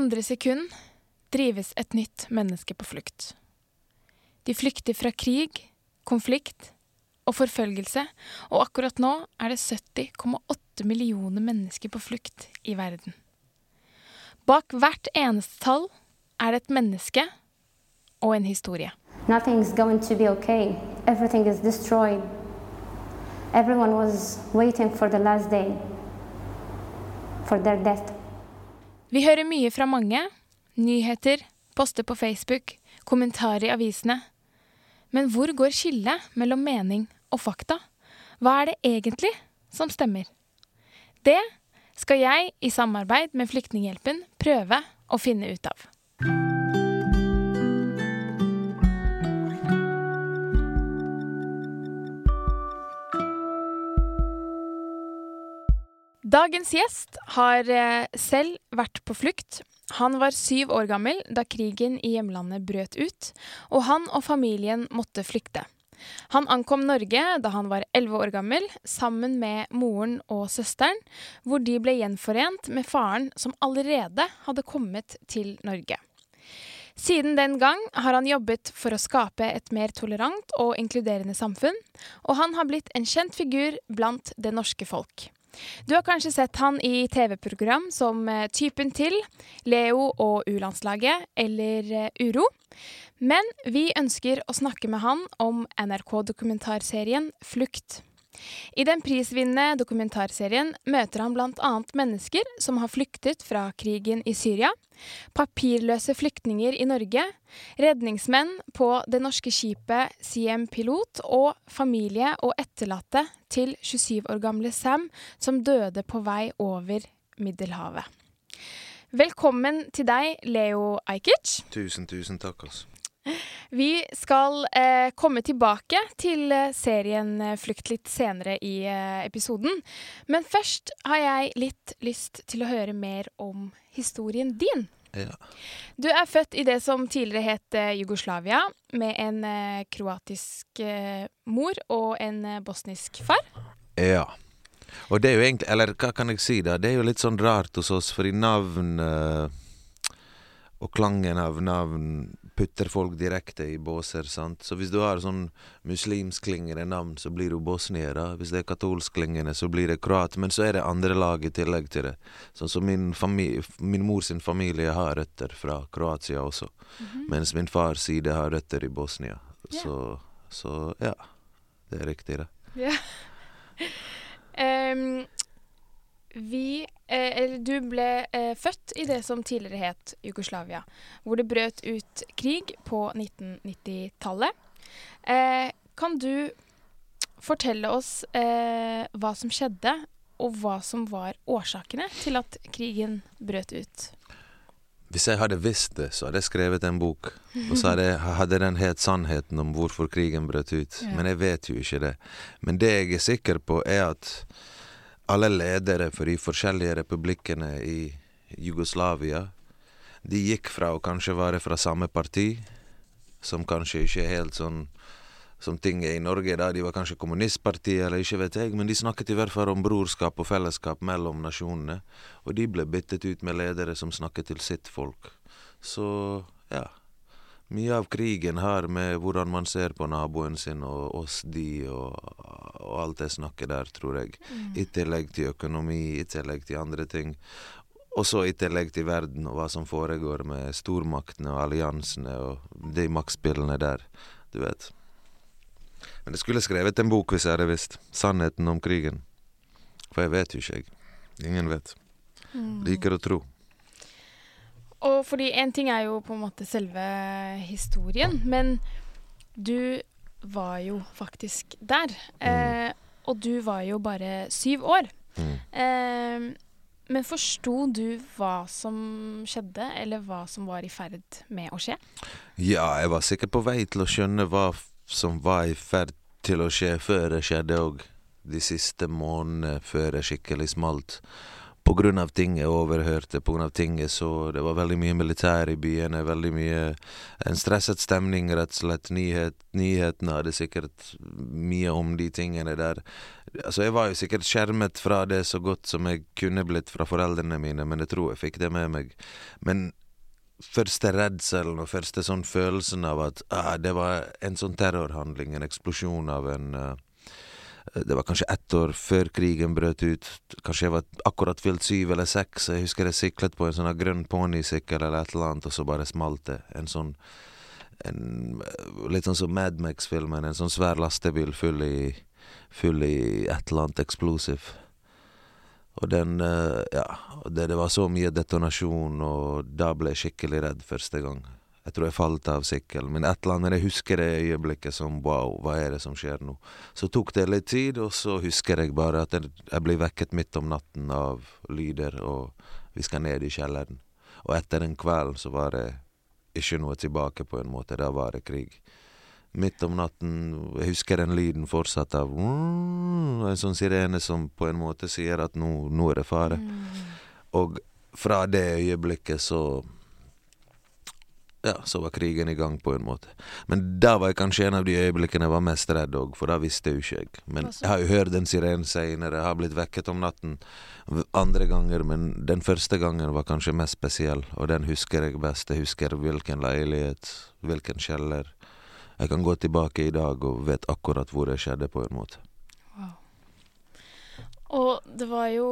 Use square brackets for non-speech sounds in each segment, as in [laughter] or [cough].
Andre sekund drives et nytt menneske på flukt. De flykter fra krig, konflikt og forfølgelse, og akkurat nå er det 70,8 millioner mennesker på flukt i verden. Bak hvert eneste tall er det et menneske og en historie. Nothing is going to be okay. Everything is destroyed. Everyone was waiting for the last day for their death. Vi hører mye fra mange. Nyheter, poster på Facebook, kommentarer i avisene. Men hvor går skillet mellom mening og fakta? Hva er det egentlig som stemmer? Det skal jeg, i samarbeid med Flyktninghjelpen, prøve å finne ut av. Dagens gjest har eh, selv vært på flukt. Han var syv år gammel da krigen i hjemlandet brøt ut, og han og familien måtte flykte. Han ankom Norge da han var elleve år gammel, sammen med moren og søsteren, hvor de ble gjenforent med faren som allerede hadde kommet til Norge. Siden den gang har han jobbet for å skape et mer tolerant og inkluderende samfunn, og han har blitt en kjent figur blant det norske folk. Du har kanskje sett han i TV-program som eh, Typen til, Leo og U-landslaget eller eh, Uro. Men vi ønsker å snakke med han om NRK-dokumentarserien Flukt. I den prisvinnende dokumentarserien møter han bl.a. mennesker som har flyktet fra krigen i Syria, papirløse flyktninger i Norge, redningsmenn på det norske skipet CM Pilot og familie og etterlatte til 27 år gamle Sam som døde på vei over Middelhavet. Velkommen til deg, Leo Ajkic. Tusen, tusen takk, altså. Vi skal eh, komme tilbake til eh, serien eh, Flukt litt senere i eh, episoden. Men først har jeg litt lyst til å høre mer om historien din. Ja. Du er født i det som tidligere het eh, Jugoslavia, med en kroatisk mor og en bosnisk far. Ja. Og det er jo egentlig Eller hva kan jeg si, da? Det er jo litt sånn rart hos oss, fordi navn og klangen av navn putter folk direkte i båser. sant? Så hvis du har sånn muslimsklingende navn, så blir du bosnier. da. Hvis det er katolskklingende, så blir det kroat. Men så er det andre lag i tillegg til det. Sånn som min, min mor sin familie har røtter fra Kroatia også. Mm -hmm. Mens min fars side har røtter i Bosnia. Yeah. Så, så, ja. Det er riktig, det. Ja. um, vi eh, Eller du ble eh, født i det som tidligere het Jugoslavia, hvor det brøt ut krig på 1990-tallet. Eh, kan du fortelle oss eh, hva som skjedde, og hva som var årsakene til at krigen brøt ut? Hvis jeg hadde visst det, så hadde jeg skrevet en bok. Og så hadde, hadde den het 'Sannheten om hvorfor krigen brøt ut'. Ja. Men jeg vet jo ikke det. Men det jeg er sikker på, er at alle ledere for de forskjellige republikkene i Jugoslavia, de gikk fra å kanskje være fra samme parti, som kanskje ikke er helt sånn som ting er i Norge, da de var kanskje kommunistpartiet, eller ikke vet jeg, men de snakket i hvert fall om brorskap og fellesskap mellom nasjonene, og de ble byttet ut med ledere som snakket til sitt folk. Så ja, mye av krigen har med hvordan man ser på naboen sin og oss, de, og, og alt det snakket der, tror jeg. Mm. I tillegg til økonomi, i tillegg til andre ting. Og så i tillegg til verden og hva som foregår med stormaktene og alliansene og de maktspillene der. Du vet. Men jeg skulle skrevet en bok hvis jeg hadde visst sannheten om krigen. For jeg vet jo ikke, jeg. Ingen vet. Mm. Liker å tro. Og fordi én ting er jo på en måte selve historien, men du var jo faktisk der. Mm. Eh, og du var jo bare syv år. Mm. Eh, men forsto du hva som skjedde, eller hva som var i ferd med å skje? Ja, jeg var sikkert på vei til å skjønne hva som var i ferd til å skje før det skjedde òg. De siste månedene før det skikkelig smalt. Av ting jeg overhørte, av ting jeg så. Det var veldig mye militær i byene, veldig mye En stresset stemning, rett og slett. Nyhet, nyhetene hadde sikkert mye om de tingene der. Altså, jeg var jo sikkert skjermet fra det så godt som jeg kunne blitt fra foreldrene mine, men jeg tror jeg fikk det med meg. Men første redselen og første sånn følelsen av at ah, det var en sånn terrorhandling, en eksplosjon av en uh, det var kanskje ett år før krigen brøt ut. Kanskje jeg var akkurat fylt syv eller seks. Jeg husker jeg siklet på en sånn grønn ponnisykkel eller et eller annet, og så bare smalt det. En sånn en, Litt sånn som Mad Max-filmen. En sånn svær lastebil full i, full i et eller annet eksplosiv. Og den Ja, det, det var så mye detonasjon, og da ble jeg skikkelig redd første gang. Jeg tror jeg falt av sykkelen. Men et eller annet, jeg husker det øyeblikket som wow, hva er det som skjer nå? Så tok det litt tid, og så husker jeg bare at jeg blir vekket midt om natten av lyder, og vi skal ned i kjelleren. Og etter den kvelden så var det ikke noe tilbake, på en måte. Da var det krig. Midt om natten Jeg husker den lyden fortsatt av En sånn sirene som på en måte sier at nå, nå er det fare. Mm. Og fra det øyeblikket så ja, så var krigen i gang, på en måte. Men da var jeg kanskje en av de øyeblikkene jeg var mest redd òg, for da visste jo ikke jeg. Men jeg har jo hørt den sirenen seinere, har blitt vekket om natten andre ganger, men den første gangen var kanskje mest spesiell, og den husker jeg best. Jeg husker hvilken leilighet, hvilken kjeller. Jeg kan gå tilbake i dag og vet akkurat hvor det skjedde, på en måte. Wow. Og det var jo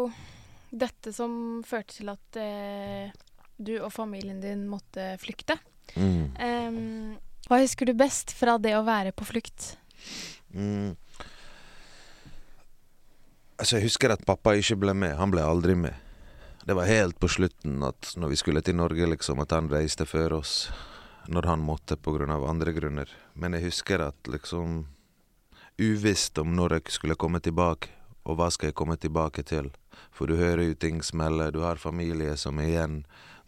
dette som førte til at eh, du og familien din måtte flykte. Mm. Um, hva husker du best fra det å være på flukt? Mm. Altså, jeg husker at pappa ikke ble med. Han ble aldri med. Det var helt på slutten, at når vi skulle til Norge, liksom, at han reiste før oss. Når han måtte, av andre grunner. Men jeg husker at liksom Uvisst om når jeg skulle komme tilbake, og hva skal jeg komme tilbake til. For du hører jo ting smelle, du har familie som er igjen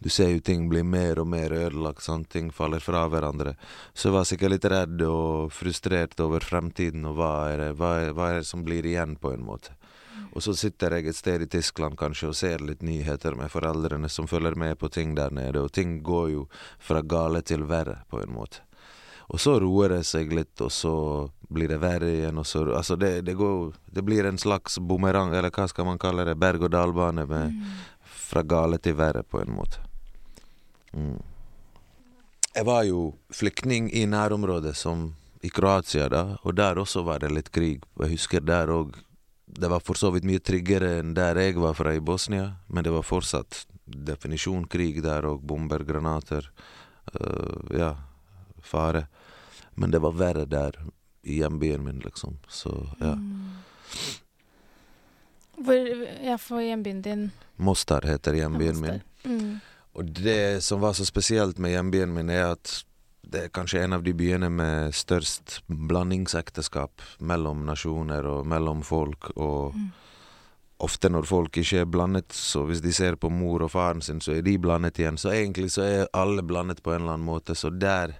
du ser jo ting blir mer og mer ødelagt, sånn, ting faller fra hverandre. Så jeg var sikkert litt redd og frustrert over fremtiden, og hva er, det, hva, er, hva er det som blir igjen, på en måte. Og så sitter jeg et sted i Tyskland kanskje og ser litt nyheter med foreldrene som følger med på ting der nede, og ting går jo fra gale til verre, på en måte. Og så roer det seg litt, og så blir det verre igjen, og så Altså, det, det går Det blir en slags bumerang, eller hva skal man kalle det, berg-og-dal-bane mm. fra gale til verre, på en måte. Mm. Jeg var jo flyktning i nærområdet, som i Kroatia, da, og der også var det litt krig. Jeg husker der òg Det var for så vidt mye tryggere enn der jeg var fra i Bosnia, men det var fortsatt definisjon krig der òg. Bomber, granater. Uh, ja, fare. Men det var verre der, i hjembyen min, liksom. Så, ja. Mm. Hvor Ja, for hjembyen din Mostar heter hjembyen min. Mm. Og det som var så spesielt med hjembyen min, er at det er kanskje en av de byene med størst blandingsekteskap mellom nasjoner og mellom folk. Og mm. ofte når folk ikke er blandet, så hvis de ser på mor og faren sin, så er de blandet igjen. Så egentlig så er alle blandet på en eller annen måte. Så der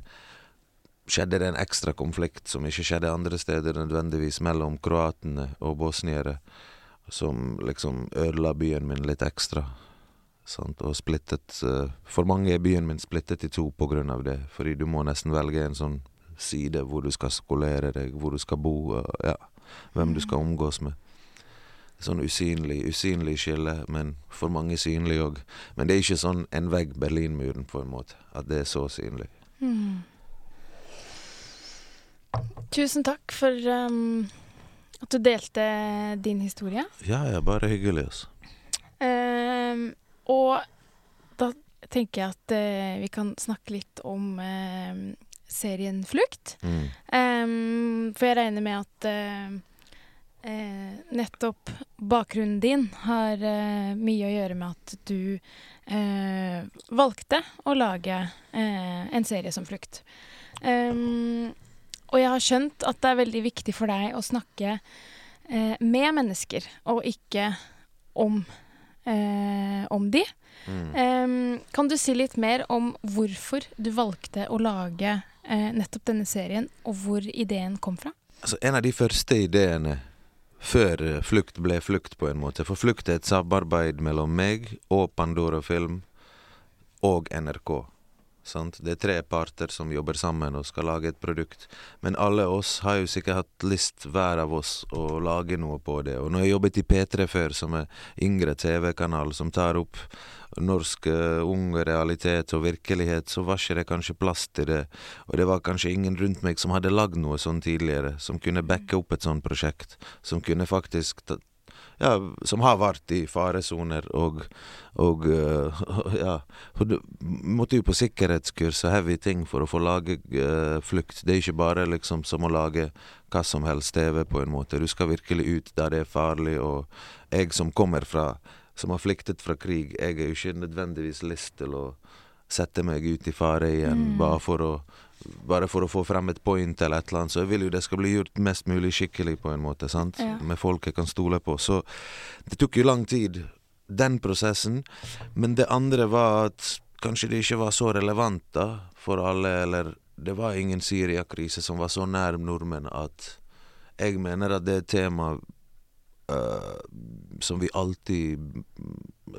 skjedde det en ekstra konflikt som ikke skjedde andre steder nødvendigvis, mellom kroatene og bosniere, som liksom ødela byen min litt ekstra. Sant? Og splittet uh, For mange er byen min splittet i to av det. Fordi du må nesten velge en sånn side hvor du skal skolere deg, hvor du skal bo, og ja, hvem du skal omgås med. Sånn usynlig, usynlig skille, men for mange synlig òg. Men det er ikke sånn en vegg Berlinmuren, på en måte. At det er så synlig. Mm. Tusen takk for um, at du delte din historie. Ja, ja, bare hyggelig, altså. Um, og da tenker jeg at uh, vi kan snakke litt om uh, serien Flukt. Mm. Um, for jeg regner med at uh, nettopp bakgrunnen din har mye å gjøre med at du valgte å lage en serie som Flukt. Um, og jeg har skjønt at det er veldig viktig for deg å snakke med mennesker, og ikke om mennesker eh, om de. Mm. Kan du si litt mer om hvorfor du valgte å lage eh, nettopp denne serien, og hvor ideen kom fra? Altså, en av de første ideene før eh, Flukt ble Flukt, på en måte. For Flukt er et samarbeid mellom meg og Pandora Film og NRK. Sant? Det er tre parter som jobber sammen og skal lage et produkt. Men alle oss har jo sikkert hatt lyst, hver av oss, å lage noe på det. Og når jeg jobbet i P3 før, som er yngre TV-kanal som tar opp norsk uh, ung realitet og virkelighet, så var ikke det kanskje plass til det. Og det var kanskje ingen rundt meg som hadde lagd noe sånn tidligere, som kunne backe opp et sånt prosjekt. Som kunne faktisk ja, som har vært i faresoner, og, og uh, [laughs] ja måtte jo på sikkerhetskurs og heavy ting for å få lage uh, flukt. Det er ikke bare liksom som å lage hva som helst TV, på en måte. Du skal virkelig ut der det er farlig, og jeg som kommer fra som har flyktet fra krig, jeg er jo ikke nødvendigvis lyst til å sette meg ut i fare igjen mm. bare for å bare for å få frem et point eller et eller annet. Så jeg vil jo det skal bli gjort mest mulig skikkelig, på en måte. sant? Ja. Med folk jeg kan stole på. Så det tok jo lang tid, den prosessen. Men det andre var at kanskje det ikke var så relevant da, for alle, eller det var ingen Syria-krise som var så nær nordmenn at jeg mener at det er et tema uh, som vi alltid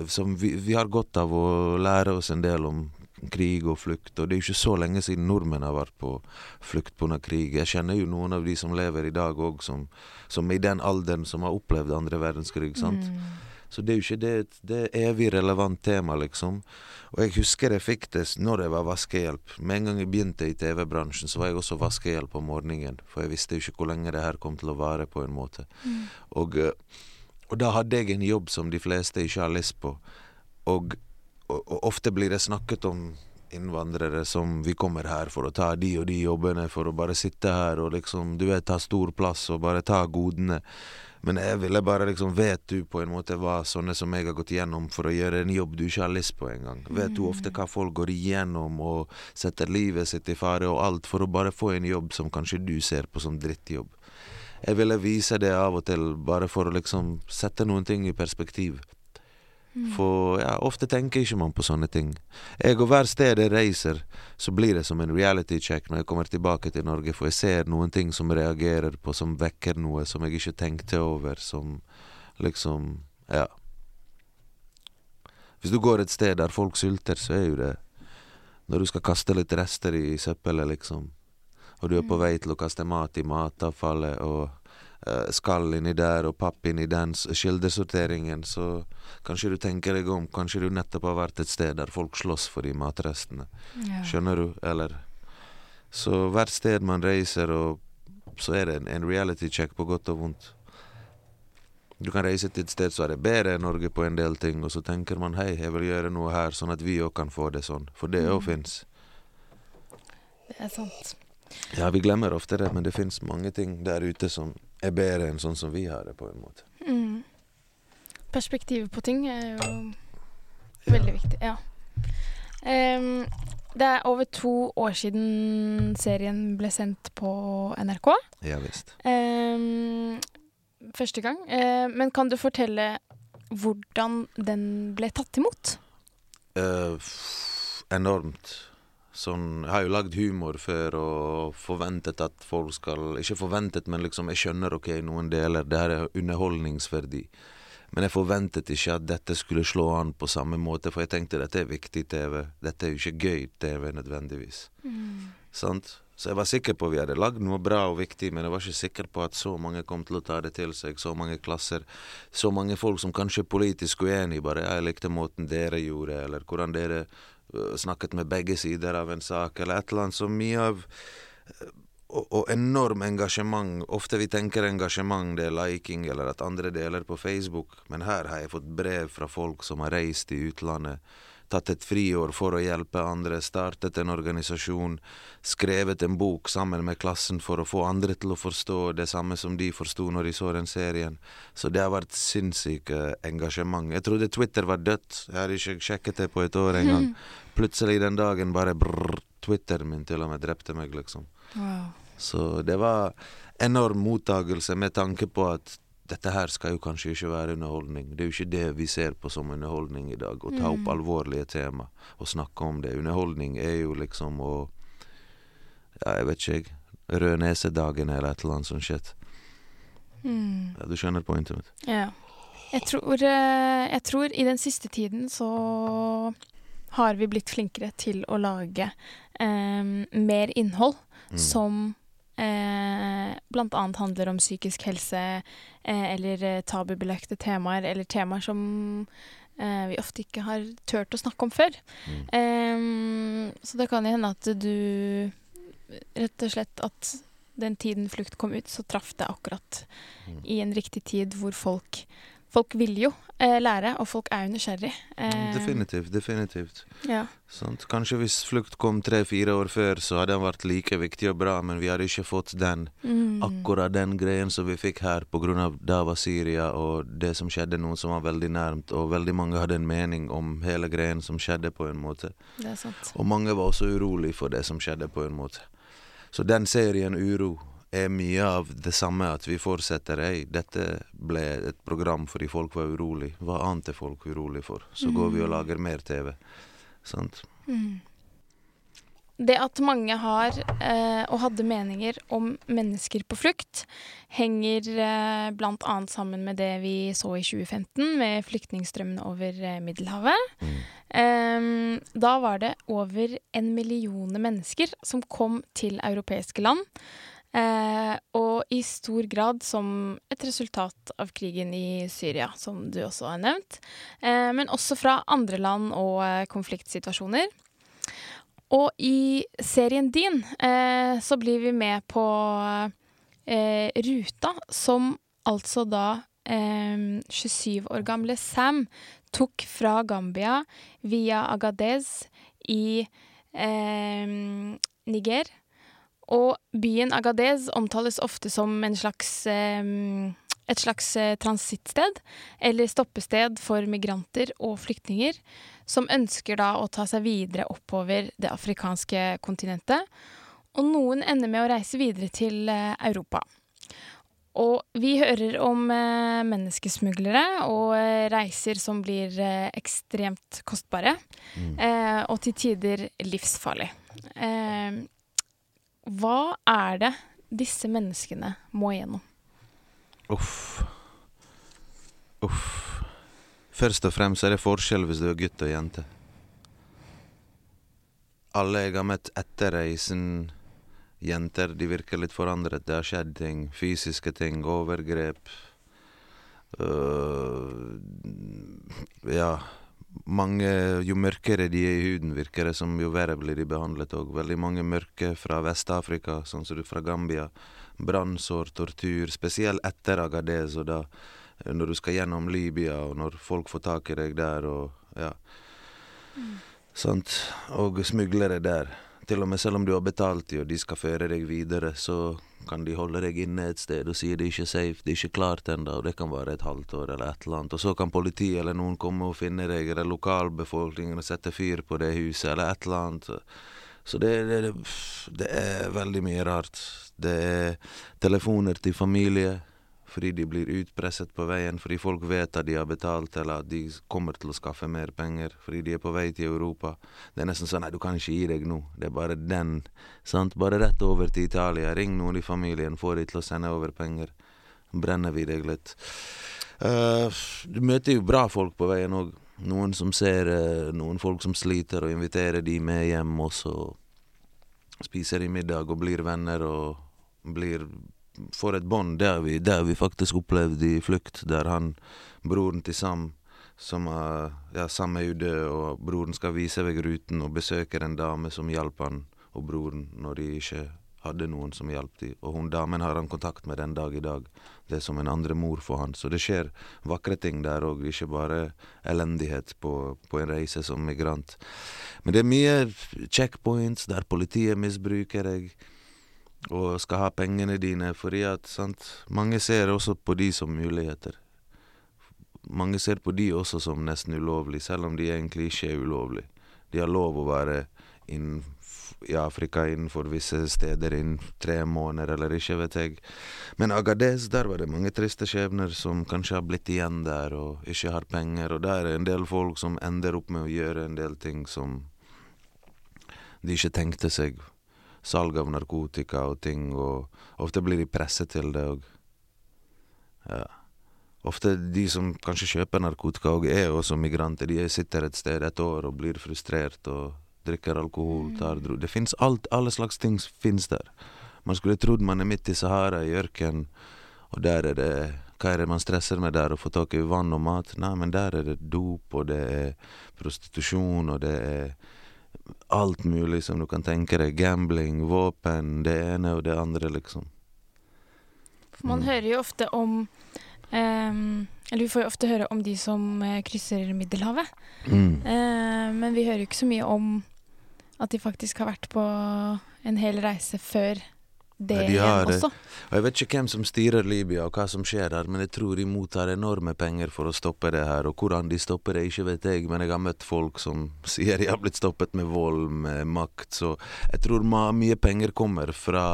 Som vi, vi har godt av å lære oss en del om krig og flukt. Og det er jo ikke så lenge siden nordmenn har vært på flukt pga. krig. Jeg kjenner jo noen av de som lever i dag òg, som, som i den alderen som har opplevd andre verdenskrig. sant? Mm. Så det er jo ikke det, det er evig relevant tema, liksom. Og jeg husker jeg fikk det når jeg var vaskehjelp. Med en gang jeg begynte i TV-bransjen, så var jeg også vaskehjelp om morgenen. For jeg visste jo ikke hvor lenge det her kom til å vare, på en måte. Mm. Og, eh, og da hadde jeg en jobb som de fleste ikke har lyst på. Og, ofte blir det snakket om innvandrere som vi kommer her for å ta de og de jobbene, for å bare sitte her og liksom, du vet, ta stor plass og bare ta godene. Men jeg ville bare liksom Vet du på en måte hva sånne som jeg har gått igjennom for å gjøre en jobb du ikke har lyst på engang? Vet du ofte hva folk går igjennom og setter livet sitt i fare og alt for å bare få en jobb som kanskje du ser på som drittjobb? Jeg ville vise det av og til, bare for å liksom sette noen ting i perspektiv. Mm. For ja, ofte tenker ikke man på sånne ting. Jeg og hver sted jeg reiser, så blir det som en reality check når jeg kommer tilbake til Norge, for jeg ser noen ting som reagerer på, som vekker noe som jeg ikke tenkte over, som liksom Ja. Hvis du går et sted der folk sulter, så er jo det Når du skal kaste litt rester i søppelet, liksom, og du er på mm. vei til å kaste mat i matavfallet, og skall inni der og papp inni den kildesorteringen, så kanskje du tenker deg om. Kanskje du nettopp har vært et sted der folk slåss for de matrestene. Ja. Skjønner du? Eller Så hvert sted man reiser, så er det en, en reality check på godt og vondt. Du kan reise til et sted så er det bedre enn Norge på en del ting, og så tenker man hei, jeg vil gjøre noe her, sånn at vi òg kan få det sånn. For det òg mm. fins. Det er sant. Ja, vi glemmer ofte det, men det fins mange ting der ute som er bedre enn sånn som vi har det, på en måte. Mm. Perspektivet på ting er jo ja. veldig viktig. Ja. Um, det er over to år siden serien ble sendt på NRK. Ja visst. Um, første gang. Uh, men kan du fortelle hvordan den ble tatt imot? Uh, enormt Sånn, jeg har jo lagd humor før og forventet at folk skal Ikke forventet, men liksom jeg skjønner ok, noen deler det her er underholdningsverdi. Men jeg forventet ikke at dette skulle slå an på samme måte, for jeg tenkte dette er viktig TV. Dette er jo ikke gøy TV nødvendigvis. Mm. Sant? Så jeg var sikker på at vi hadde lagd noe bra og viktig, men jeg var ikke sikker på at så mange kom til å ta det til seg. Så mange klasser. Så mange folk som kanskje er politisk uenige, bare 'jeg likte måten dere gjorde', eller hvordan dere snakket med begge sider av en sak, eller et eller annet. Så mye av og, og enorm engasjement. Ofte vi tenker engasjement det er liking eller at andre deler på Facebook, men her har jeg fått brev fra folk som har reist i utlandet tatt et friår for å hjelpe andre, startet en organisasjon, skrevet en bok sammen med klassen for å få andre til å forstå det samme som de forsto når de så den serien. Så det har vært sinnssykt engasjement. Jeg trodde Twitter var dødt, jeg hadde ikke sjekket det på et år engang. [laughs] Plutselig den dagen bare brrr, Twitteren min til og med drepte meg, liksom. Wow. Så det var enorm mottagelse med tanke på at dette her skal jo kanskje ikke være underholdning. Det er jo ikke det vi ser på som underholdning i dag. Å ta opp mm. alvorlige tema og snakke om det. Underholdning er jo liksom å Ja, jeg vet ikke, jeg. Rødnesedagen eller et eller annet sånt shit. Mm. Ja, du skjønner pointet mitt. Ja. Jeg tror, eh, jeg tror i den siste tiden så har vi blitt flinkere til å lage eh, mer innhold Mm. som blant annet handler om psykisk helse eh, eller eh, tabubelagte temaer, eller temaer som eh, vi ofte ikke har turt å snakke om før. Mm. Så det kan hende at du Rett og slett at den tiden Flukt kom ut, så traff det akkurat Mm. i en riktig tid hvor folk Folk vil jo eh, lære, og folk er jo nysgjerrig. Eh, Definitivt, definitivt. Ja. Kanskje hvis Flukt kom tre-fire år før, så hadde den vært like viktig og bra, men vi hadde ikke fått den Mm. akkurat den greien som vi fikk her på grunn av da var Syria og det som skjedde nå som var veldig nærmt, og veldig mange hadde en mening om hele greien som skjedde på en måte. Det er sant. Og mange var også urolig for det som skjedde på en måte. Så den serien Uro er mye av det samme at vi fortsetter. Ei, dette ble et program fordi folk var urolig. Hva annet er folk urolig for? Så går vi og lager mer TV. Sant? Mm. Det at mange har eh, og hadde meninger om mennesker på flukt, henger eh, bl.a. sammen med det vi så i 2015 med flyktningstrømmene over eh, Middelhavet. Mm. Eh, da var det over en million mennesker som kom til europeiske land. Eh, og i stor grad som et resultat av krigen i Syria, som du også har nevnt. Eh, men også fra andre land og eh, konfliktsituasjoner. Og i serien din eh, så blir vi med på eh, ruta som altså da eh, 27 år gamle Sam tok fra Gambia via Agadez i eh, Niger. Og byen Agadez omtales ofte som en slags eh, et slags eh, transittsted, eller stoppested for migranter og flyktninger, som ønsker da å ta seg videre oppover det afrikanske kontinentet. Og noen ender med å reise videre til eh, Europa. Og vi hører om eh, menneskesmuglere og eh, reiser som blir eh, ekstremt kostbare, Mm. eh, og til tider livsfarlig. Hva er det disse menneskene må igjennom? Uff. Uff. Først og fremst er det forskjell hvis du er gutt og jente. Alle jeg har møtt etter reisen, jenter, de virker litt forandret. Det har skjedd ting. Fysiske ting, overgrep. Øh, ja. Mange, jo mørkere de er i huden, virker det som, jo verre blir de behandlet òg. Veldig mange mørke fra Vest-Afrika, sånn som du fra Gambia. Brannsår, tortur, spesielt etter Agadez og da når du skal gjennom Libya, og når folk får tak i deg der, og ja. Sant? Og smuglere der. Til og med selv om du har betalt dem og de skal føre deg videre, så kan de holde deg inne et sted og si det er ikke safe, det er ikke klart ennå, og det kan være et halvt år eller et eller annet. Og så kan politiet eller noen komme og finne deg, eller lokalbefolkningen og sette fyr på det huset, eller et eller annet. Så det, det, det er veldig mye rart. Det er telefoner til familie fordi de blir utpresset på veien, fordi folk vet at de har betalt, eller at de kommer til å skaffe mer penger fordi de er på vei til Europa. Det er nesten sånn nei, du kan ikke gi deg nå. Det er bare den. sant? Bare rett over til Italia. Ring noen i familien, få de til å sende over penger. Brenner vi deg litt. Uh, du møter jo bra folk på veien òg. Noen som ser uh, noen folk som sliter, og inviterer de med hjem, og så spiser de middag og blir venner og blir får et bånd. Det har vi, faktisk opplevd i Flukt, der han, broren til Sam, som er, ja, Sam er jo død, og broren skal vise vekk ruten og besøker en dame som hjalp han og broren når de ikke hadde noen som hjalp dem. Og hun damen har han kontakt med den dag i dag. Det er som en andre mor for han. Så det skjer vakre ting der òg, ikke bare elendighet på, på en reise som migrant. Men det er mye checkpoints der politiet misbruker deg og skal ha pengene dine, fordi at sant, mange ser også på de som muligheter. Mange ser på de også som nesten ulovlig, selv om de egentlig ikke er ulovlig. De har lov å være inn, i Afrika innenfor visse steder innen tre måneder, eller ikke vet jeg. Men Agadez, der var det mange triste skjebner som kanskje har blitt igjen der og ikke har penger, og der er en del folk som ender opp med å gjøre en del ting som de ikke tenkte seg salg av narkotika og ting, og ofte blir de presset til det òg. Ja. Ofte de som kanskje kjøper narkotika og er også migranter, de sitter et sted et år og blir frustrert og drikker alkohol, tar dro... Det fins alt, alle slags ting fins der. Man skulle trodd man er midt i Sahara, i ørkenen, og der er det Hva er det man stresser med der, å få tak i vann og mat? Nei, men der er det dop, og det er prostitusjon, og det er alt mulig som du kan tenke deg. Gambling, våpen, det ene og det andre, liksom. For man Mm. hører jo ofte om um, Eller vi får jo ofte høre om de som eh, krysser Middelhavet. Mm. Uh, men vi hører jo ikke så mye om at de faktisk har vært på en hel reise før det de har igjen også. Og Jeg vet ikke hvem som styrer Libya og hva som skjer der, men jeg tror de mottar enorme penger for å stoppe det her. Og hvordan de stopper det, ikke vet jeg, men jeg har møtt folk som [laughs] sier de har blitt stoppet med vold, med makt, så jeg tror mye penger kommer fra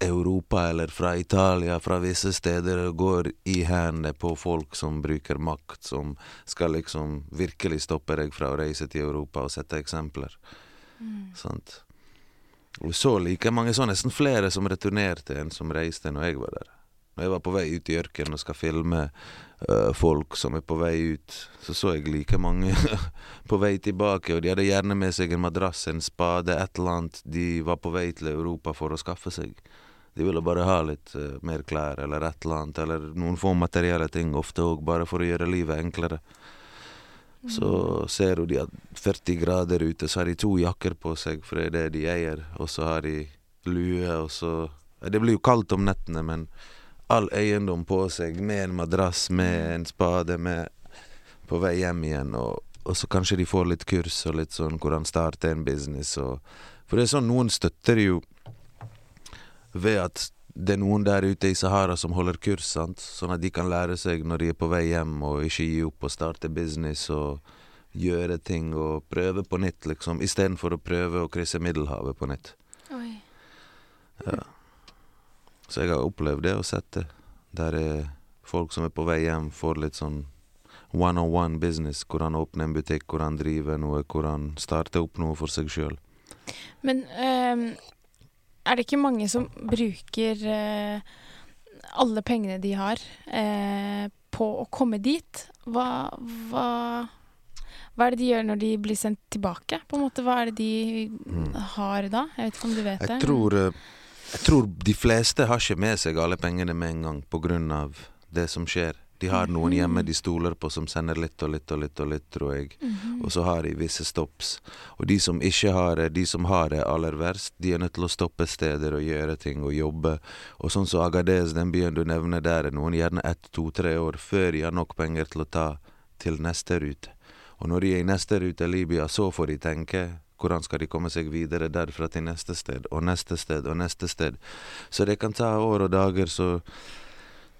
Europa eller fra Italia, fra visse steder, går i hendene på folk som bruker makt, som skal liksom virkelig stoppe deg fra å reise til Europa og sette eksempler. Sant? Og så like mange, så nesten flere som returnerte enn som reiste når jeg var der. Når jeg var på vei ut i ørkenen og skal filme uh, folk som er på vei ut, så så jeg like mange [laughs] på vei tilbake, og de hadde gjerne med seg en madrass, en spade, et eller annet. De var på vei til Europa for å skaffe seg. De ville bare ha litt uh, mer klær eller et eller annet, eller noen få materielle ting, ofte òg bare for å gjøre livet enklere. Så ser hun de har 40 grader ute, så har de to jakker på seg, for det er det de eier. Og så har de lue, og så Det blir jo kaldt om nettene, men all eiendom på seg, med en madrass, med en spade, med På vei hjem igjen, og, og så kanskje de får litt kurs og litt sånn hvordan starte en business og For det er sånn, noen støtter jo ved at det er noen der ute i Sahara som holder kurs, sant? sånn at de kan lære seg når de er på vei hjem, og ikke gi opp og starte business og gjøre ting og prøve på nytt, liksom, istedenfor å prøve å krysse Middelhavet på nytt. Oi. Ja. Så jeg har opplevd det og sett det. Der er folk som er på vei hjem, får litt sånn one-on-one business. Hvordan åpne en butikk, hvordan drive noe, hvordan starte opp noe for seg sjøl. Men ehm, er det ikke mange som bruker eh, alle pengene de har, eh, på å komme dit? Hva, hva, hva er det de gjør når de blir sendt tilbake? På en måte, Hva er det de Mm. har da? Jeg vet ikke om du vet det? Tror, eh, jeg tror de fleste har ikke med seg alle pengene med en gang av det som skjer. De har noen hjemme de stoler på som sender litt og litt og litt, og litt, tror jeg. Mhm. Og så har de visse stopps. Og de som ikke har det, de som har det aller verst, de er nødt til å stoppe steder og gjøre ting og jobbe. Og sånn som Agadez, den byen du nevner, der er noen gjerne ett, to, tre år før de har nok penger til å ta til neste rute. Og når de er i neste rute, i Libya, så får de tenke hvordan skal de komme seg videre derfra til neste sted, og neste sted, og neste sted. Så det kan ta år og dager, så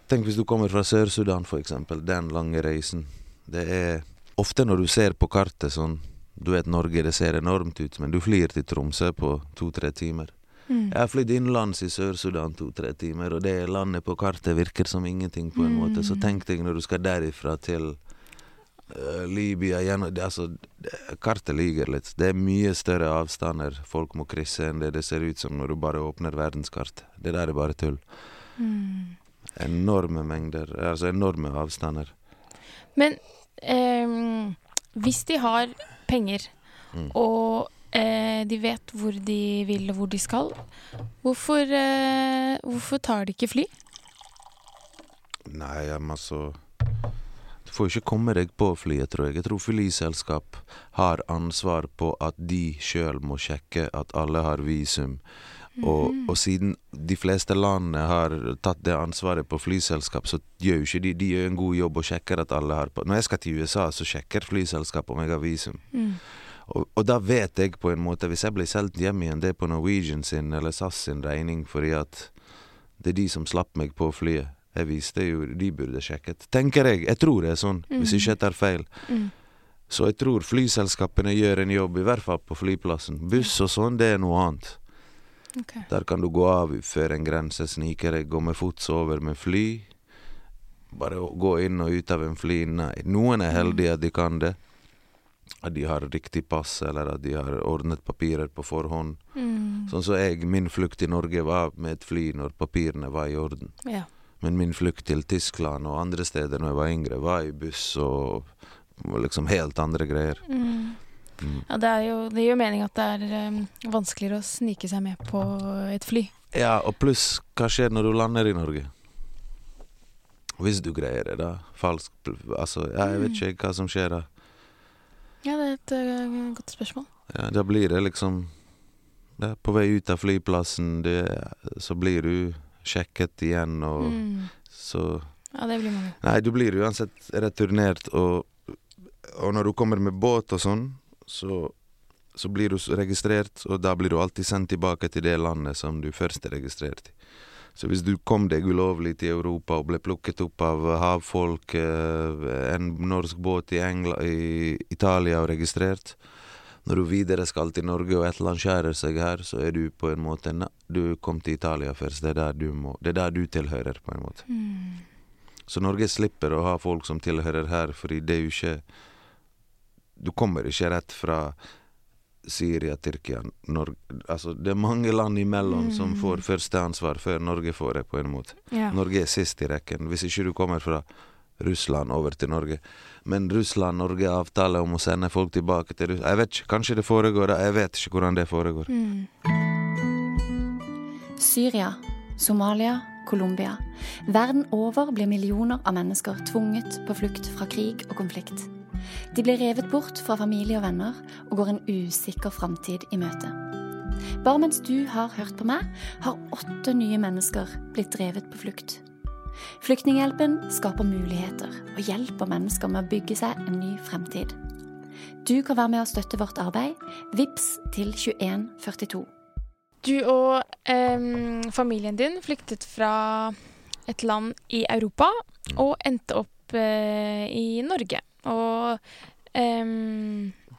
Tenk hvis du kommer fra Sør-Sudan, eksempel. Den lange reisen. Det er ofte når du ser på kartet sånn Du vet Norge, det ser enormt ut, men du flyr til Tromsø på to-tre timer. Mm. Jeg har flydd innenlands i Sør-Sudan to-tre timer, og det landet på kartet virker som ingenting på en Mm. måte. Så tenk deg når du skal derifra til uh, Libya gjennom Altså, kartet lyver litt. Det er mye større avstander folk må krysse enn det det ser ut som når du bare åpner verdenskartet. Det der er bare tull. Mm. Enorme mengder, altså enorme avstander. Men eh, hvis de har penger, Mm. og eh, de vet hvor de vil og hvor de skal, hvorfor, eh, hvorfor tar de ikke fly? Nei, altså Du får ikke komme deg på flyet, tror jeg. Jeg tror flyselskap har ansvar på at de sjøl må sjekke at alle har visum. Og, Mhm. og siden de fleste landene har tatt det ansvaret på flyselskap, så gjør jo ikke de De gjør en god jobb og sjekker at alle har på Når jeg skal til USA, så sjekker flyselskapet om jeg har visum. Mm. Og, og da vet jeg på en måte, hvis jeg blir solgt hjem igjen, det er på Norwegian sin eller SAS sin regning, fordi at det er de som slapp meg på flyet. Jeg visste jo de burde sjekket. Tenker jeg. Jeg tror det er sånn, hvis ikke jeg tar feil. Mm. Så jeg tror flyselskapene gjør en jobb, i hvert fall på flyplassen. Buss og sånn, det er noe annet. Ok. Der kan du gå av før en grense, snike deg, gå med fots over med fly. Bare gå inn og ut av en fly, nei. Noen er heldige at de kan det. At de har riktig pass, eller at de har ordnet papirer på forhånd. Mm. Sånn som jeg, min flukt til Norge var med et fly når papirene var i orden. Ja. Men min flukt til Tyskland og andre steder når jeg var yngre, var i buss og liksom helt andre greier. Mm. Ja, det, jo, det gir jo mening at det er um, vanskeligere å snike seg med på et fly. Ja, og pluss, hva skjer når du lander i Norge? Hvis du greier det, da. Falsk Altså, ja, jeg vet ikke hva som skjer da. Ja, det er et uh, godt spørsmål. Ja, da blir det liksom ja, På vei ut av flyplassen, det, så blir du sjekket igjen, og Mm. så Ja, det blir mange. Nei, du blir uansett returnert, og, og når du kommer med båt og sånn, så, så blir du registrert, og da blir du alltid sendt tilbake til det landet som du først er registrert i. Så hvis du kom deg ulovlig til Europa og ble plukket opp av havfolk, eh, en norsk båt i, England, i Italia og registrert, når du videre skal til Norge og et eller annet skjærer seg her, så er du på en måte na, Du kom til Italia først, det er der du må Det er der du tilhører, på en måte. Mm. Så Norge slipper å ha folk som tilhører her, fordi det er jo ikke Du kommer ikke rett fra Syria, Tyrkia, Norge Altså, det er mange land imellom som får første ansvar før Norge får det, på en måte. Ja. Norge er sist i rekken, hvis ikke du kommer fra Russland over til Norge. Men Russland-Norge avtaler avtale om å sende folk tilbake til Russland. Jeg vet ikke, kanskje det foregår, jeg vet ikke hvordan det foregår. Mm. Syria, Somalia, Colombia. Verden over blir millioner av mennesker tvunget på flukt fra krig og konflikt. De blir revet bort fra familie og venner og går en usikker framtid i møte. Bare mens du har hørt på meg, har åtte nye mennesker blitt drevet på flukt. Flyktninghjelpen skaper muligheter og hjelper mennesker med å bygge seg en ny fremtid. Du kan være med å støtte vårt arbeid. Vips til 2142. Du og eh, familien din flyktet fra et land i Europa og endte opp eh, i Norge. Og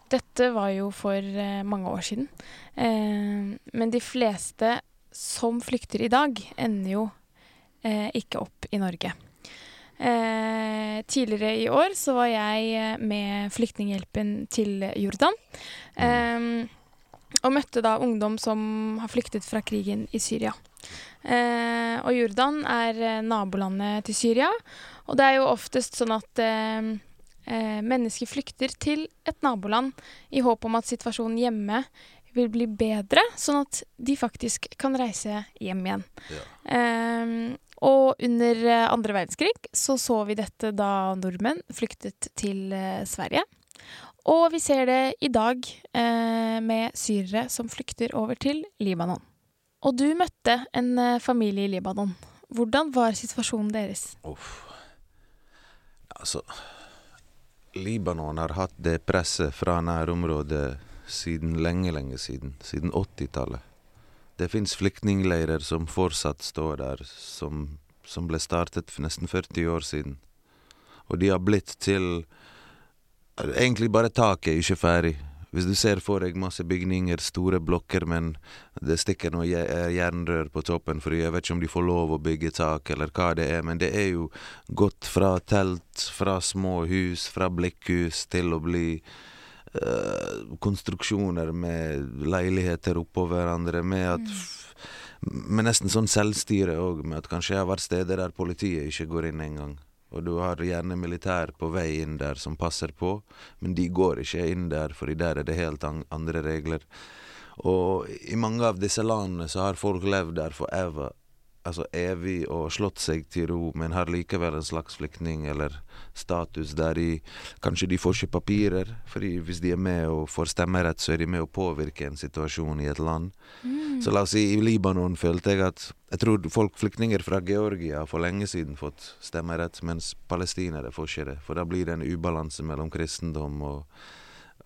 dette var jo for eh, mange år siden. Men de fleste som flykter i dag, ender jo eh, ikke opp i Norge. Eh, tidligere i år så var jeg eh, med Flyktninghjelpen til Jordan. Eh, og møtte da ungdom som har flyktet fra krigen i Syria. Eh, og Jordan er nabolandet til Syria, og det er jo oftest sånn at mennesker flykter til et naboland i håp om at situasjonen hjemme vil bli bedre, sånn at de faktisk kan reise hjem igjen. Eh, og under eh, andre verdenskrig så så vi dette da nordmenn flyktet til eh, Sverige. Og vi ser det i dag eh, med syrere som flykter over til Libanon. Og du møtte en eh, familie i Libanon. Hvordan var situasjonen deres? Uff. Altså Libanon har hatt det presset fra nærområdet siden lenge, lenge siden. Siden 80-tallet. Det fins flyktningleirer som fortsatt står der, som, som ble startet for nesten 40 år siden. Og de har blitt til Egentlig bare taket ikke ferdig. Hvis du ser for deg masse bygninger, store blokker, men det stikker noe eh, jernrør på toppen, for jeg vet ikke om de får lov å bygge tak, eller hva det er, men det er jo gått fra telt, fra små hus, fra blikkhus, til å bli eh, konstruksjoner med leiligheter oppå hverandre, med at f- Med nesten sånn selvstyre òg, med at kanskje jeg har vært steder der politiet ikke går inn engang. Og du har gjerne militær på vei inn der som passer på, men de går ikke inn der, for der er det helt an andre regler. Og i mange av disse landene så har folk levd der forever, altså evig, og slått seg til ro, men har likevel en slags flyktning eller status der de Kanskje de får ikke papirer, fordi hvis de er med og får stemmerett, så er de med å påvirke en situasjon i et land. Så la oss si i Libanon følte jeg at Jeg tror folk, flyktninger fra Georgia for lenge siden fått stemmerett, mens palestinere får ikke det. For da blir det en ubalanse mellom kristendom og,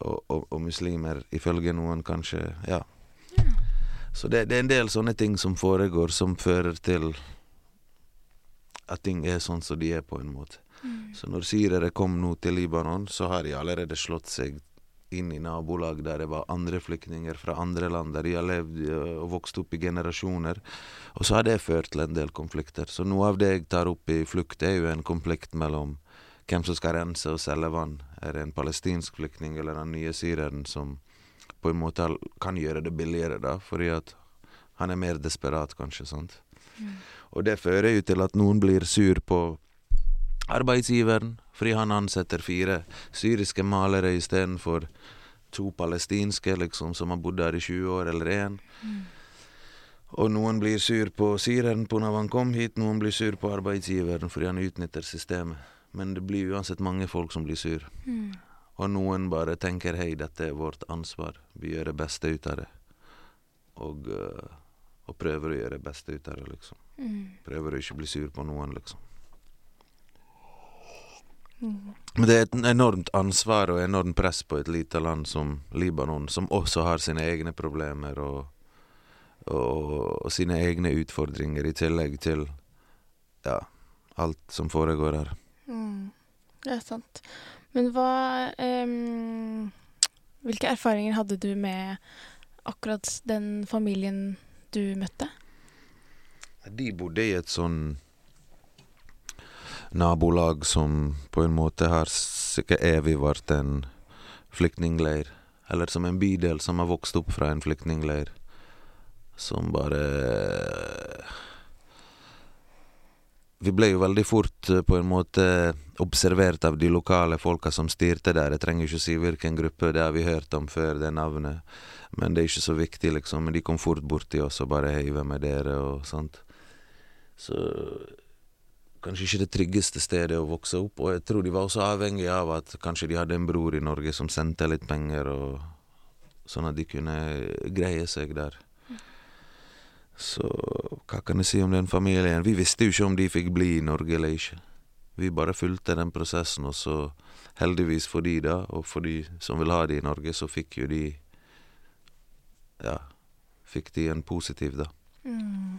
og, og, og muslimer, ifølge noen kanskje. Ja. Så det, det er en del sånne ting som foregår, som fører til at ting er sånn som de er, på en måte. Så når syrere kom nå til Libanon, så har de allerede slått seg inn i nabolag der det var andre flyktninger fra andre land, der de har levd øh, og vokst opp i generasjoner. Og så har det ført til en del konflikter. Så noe av det jeg tar opp i Flukt, er jo en konflikt mellom hvem som skal rense og selge vann. Er det en palestinsk flyktning eller den nye syreren som på en måte kan gjøre det billigere, da, fordi at han er mer desperat, kanskje. sant? Og det fører jo til at noen blir sur på arbeidsgiveren fordi han ansetter fire syriske malere istedenfor to palestinske, liksom, som har bodd der i 20 år, eller én. Og noen blir sur på syreren når han kom hit, noen blir sur på arbeidsgiveren fordi han utnytter systemet. Men det blir uansett mange folk som blir sur. Og noen bare tenker hei, dette er vårt ansvar, vi gjør det beste ut av det. Og, øh, og prøver å gjøre det beste ut av det, liksom. Prøver å ikke bli sur på noen, liksom. Men det er et enormt ansvar og enormt press på et lite land som Libanon, som også har sine egne problemer og, og, og sine egne utfordringer, i tillegg til ja, alt som foregår her. Er sant. Men hva um, Hvilke erfaringer hadde du med akkurat den familien du møtte? De bodde i et sånn nabolag som på en måte har sikkert evig vært en flyktningleir. Eller som en bydel som har vokst opp fra en flyktningleir. Som bare Vi ble jo veldig fort eh, på en måte observert av de lokale folka som styrte der. Jeg trenger ikke si hvilken gruppe, det har vi hørt om før, det navnet. Men det er ikke så viktig, liksom. Men de kom fort bort til oss og bare 'Hei, hvem er dere?' og sånt. Så kanskje ikke det tryggeste stedet å vokse opp. Og jeg tror de var også avhengig av at kanskje de hadde en bror i Norge som sendte litt penger, og sånn at de kunne greie seg der. Så hva kan jeg si om den familien? Vi visste jo ikke om de fikk bli i Norge eller ikke. Vi bare fulgte den prosessen, og så heldigvis for de da, og for de som vil ha de i Norge, så fikk jo de Ja, fikk de en positiv, da. Mm.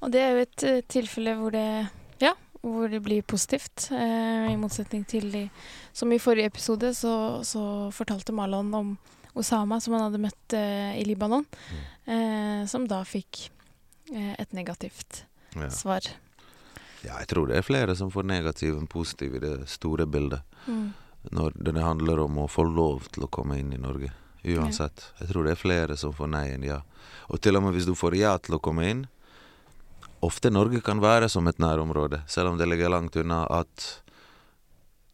Og det er jo et eh, tilfelle hvor det Ja, hvor det blir positivt. Eh, I motsetning til de Som i forrige episode så, så fortalte Malon om Osama som han hadde møtt eh, i Libanon. Eh, som da fikk eh, et negativt Ja. svar. ja, jeg tror det er flere som får negativ enn positiv i det store bildet. Mm. Når det handler om å få lov til å komme inn i Norge. Uansett. Jeg tror det er flere som får nei enn ja. Og til og med hvis du får ja til å komme inn Ofte Norge kan være som et nærområde, selv om det ligger langt unna at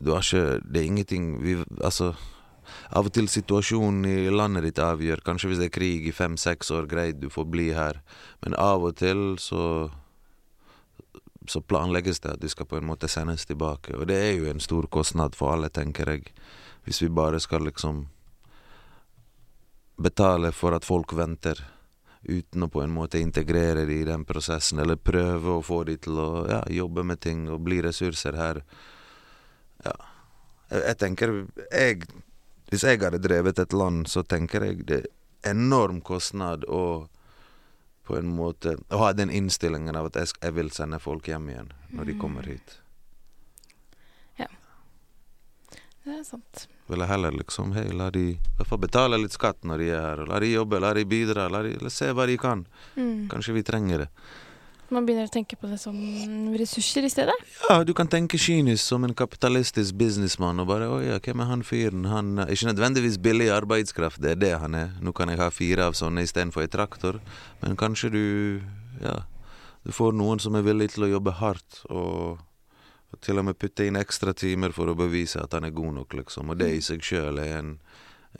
du har ikke Det er ingenting vi, Altså av og til situasjonen i landet ditt avgjør. Kanskje hvis det er krig i fem-seks år, greit, du får bli her. Men av og til så så planlegges det at de skal på en måte sendes tilbake. Og det er jo en stor kostnad for alle, tenker jeg. Hvis vi bare skal liksom betale for at folk venter, uten å på en måte integrere de i den prosessen, eller prøve å få de til å ja, jobbe med ting og bli ressurser her. Ja. Jeg, jeg tenker jeg, Hvis jeg hadde drevet et land, så tenker jeg det er enorm kostnad å på en måte Å ha den innstillingen av at jeg, jeg vil sende folk hjem igjen når de kommer hit. Ja. Det er sant. Vil jeg heller liksom Hei, la de i hvert fall betale litt skatt når de er her. og La de jobbe, la de bidra, la de la se hva de kan. Mm. Kanskje vi trenger det. Man begynner å tenke på det som ressurser i stedet. Ja, du kan tenke kynisk som en kapitalistisk businessmann og bare ja, hvem er han fyren? Han er ikke nødvendigvis billig arbeidskraft, det er det han er. Nå kan jeg ha fire av sånne istedenfor en traktor, men kanskje du Ja, du får noen som er villig til å jobbe hardt og, og til og med putte inn ekstra timer for å bevise at han er god nok, liksom. Og det i seg sjøl er en,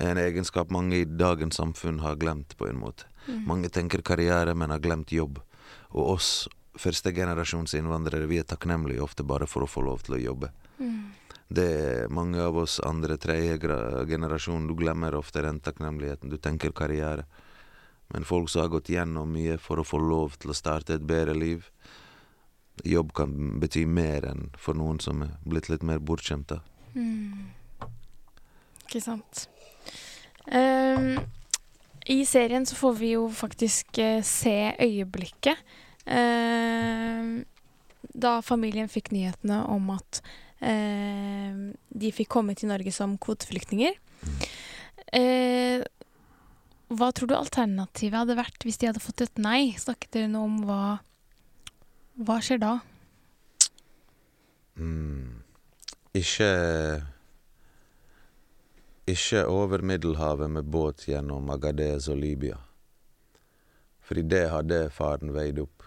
en egenskap mange i dagens samfunn har glemt, på en måte. Mange tenker karriere, men har glemt jobb. Og oss førstegenerasjons innvandrere, vi er takknemlige ofte bare for å få lov til å jobbe. Det er mange av oss andre, tredje generasjon, du glemmer ofte den takknemligheten. Du tenker karriere. Men folk som har gått gjennom mye for å få lov til å starte et bedre liv Jobb kan bety mer enn for noen som er blitt litt mer bortskjemte. Ikke sant. Ehm, I serien så får vi jo faktisk eh, se øyeblikket ehm, da familien fikk nyhetene om at ehm, de fikk komme til Norge som kvoteflyktninger. Eh, hva tror du alternativet hadde vært hvis de hadde fått et nei? Snakket dere noe om hva Hva skjer da? Mm. Ikke Ikke over Middelhavet med båt gjennom Agadez og Libya. Fordi det hadde faren veid opp.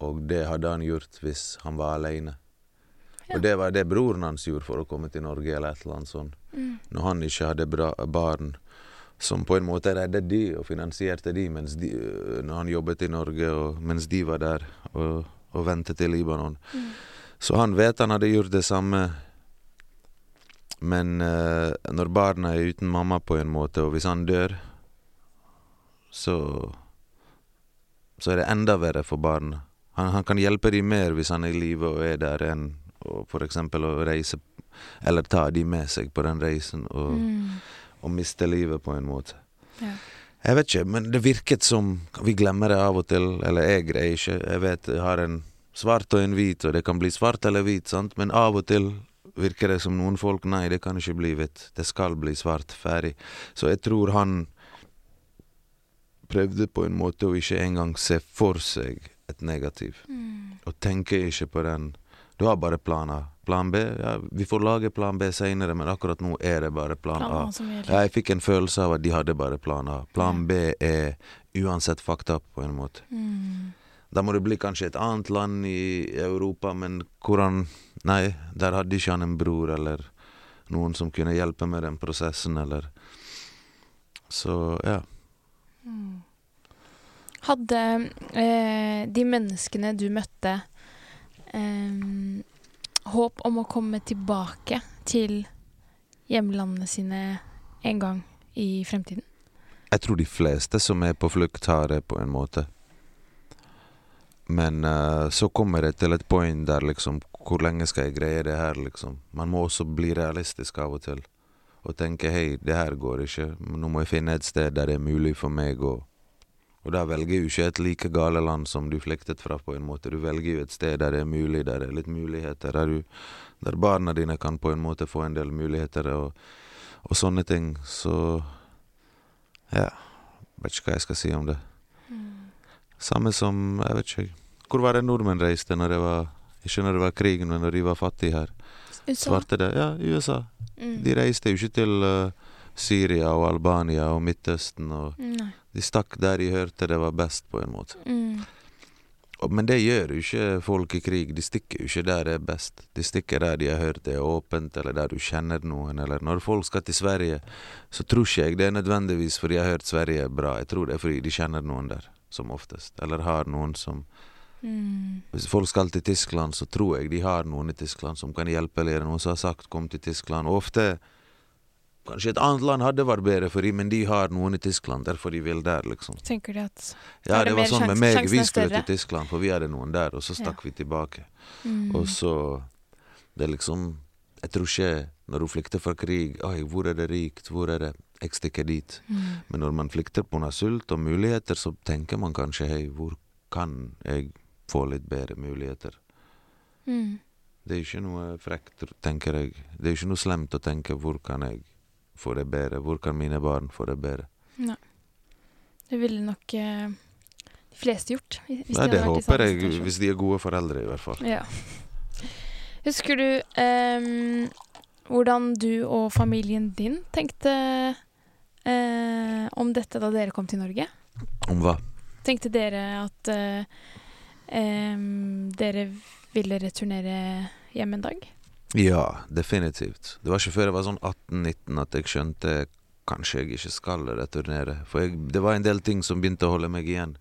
Og det hadde han gjort hvis han var alene. Ja. Og det var det broren hans gjorde for å komme til Norge, eller et eller annet sånt. Mm. Når han ikke hadde bra barn som på en måte reddet de og finansierte de, de øh, når han jobbet i Norge, og mens de var der og, og ventet i Libanon. Mm. Så han vet han hadde gjort det samme. Men eh, når barna er uten mamma på en måte, og hvis han dør, så Så er det enda verre for barna. Han, han kan hjelpe dem mer hvis han er i live og er der, enn f.eks. å reise Eller ta dem med seg på den reisen og, Mm. og miste livet på en måte. Ja. Jeg vet ikke, men det virket som Vi glemmer det av og til, eller jeg greier ikke. Jeg vet jeg har en svart og en hvit, og det kan bli svart eller hvit, sant? men av og til virker det som noen folk Nei, det kan ikke bli hvitt. Det skal bli svart. Ferdig. Så jeg tror han prøvde på en måte å ikke engang se for seg et negativ. Mm. Og tenke ikke på den. Du har bare plan A. Plan B, ja, vi får lage plan B seinere, men akkurat nå er det bare plan, Plan A. Ja, jeg fikk en følelse av at de hadde bare plan A. Plan B er uansett fucked up, på en måte. Mm. Da må det bli kanskje et annet land i Europa, men hvordan Nei, der hadde ikke han en bror eller noen som kunne hjelpe med den prosessen, eller Så, ja. Mm. Hadde eh, de menneskene du møtte, eh, håp om å komme tilbake til hjemlandene sine en gang i fremtiden? Jeg tror de fleste som er på flukt, har det på en måte. Men uh, så kommer det til et point der liksom Hvor lenge skal jeg greie det her, liksom? Man må også bli realistisk av og til. Og tenke hei, det her går ikke. Nå må jeg finne et sted der det er mulig for meg å Og da velger jo ikke et like gale land som du flyktet fra, på en måte. Du velger jo et sted der det er mulig, der det er litt muligheter. Der, du, der barna dine kan på en måte få en del muligheter og, og sånne ting. Så ja. Vet ikke hva jeg skal si om det. Samme som Jeg vet ikke. Hvor var det nordmenn reiste når det var Ikke når det var krig, men når de var fattige her? USA? Svarte det? Ja, USA. Mm. De reiste jo ikke til uh, Syria og Albania og Midtøsten. og Nei. De stakk der de hørte det var best, på en måte. Mm. Og, men det gjør jo ikke folk i krig. De stikker jo ikke der det er best. De stikker der de har hørt det er åpent, eller der du kjenner noen. Eller når folk skal til Sverige, så tror ikke jeg det er nødvendigvis fordi jeg har hørt Sverige er bra. Jeg tror det er fordi de kjenner noen der, som oftest. Eller har noen som Mm. Hvis folk skal til Tyskland, så tror jeg de har noen i Tyskland som kan hjelpe, eller noen som har sagt 'kom til Tyskland'. Og ofte Kanskje et annet land hadde vært bedre for dem, men de har noen i Tyskland, derfor de vil der, liksom. Tenker de at Ja, det det var sånn med meg. Vi skulle til Tyskland, for vi hadde noen der, og så stakk vi tilbake. mm. Og så Det er liksom Jeg tror ikke når du flykter fra krig Oi, hvor er det rikt? Hvor er det Jeg stikker dit. mm. Men når man flykter pga. sult og muligheter, så tenker man kanskje hei, hvor kan jeg få litt bedre muligheter? Mm. Det er ikke noe frekt, tenker jeg. Det er ikke noe slemt å tenke hvor kan jeg få det bedre? Hvor kan mine barn få det bedre? Nei. Det ville nok eh, de fleste gjort. Hvis de Nei, hadde det håper jeg, situasjon. hvis de er gode foreldre, i hvert fall. Ja. Husker du eh, hvordan du og familien din tenkte eh, om dette da dere kom til Norge? Om hva? Tenkte dere at eh, dere ville returnere hjem en dag? Ja, definitivt. Det var ikke før jeg var sånn 18-19 at jeg skjønte kanskje jeg ikke skal returnere. For jeg, det var en del ting som begynte å holde meg igjen.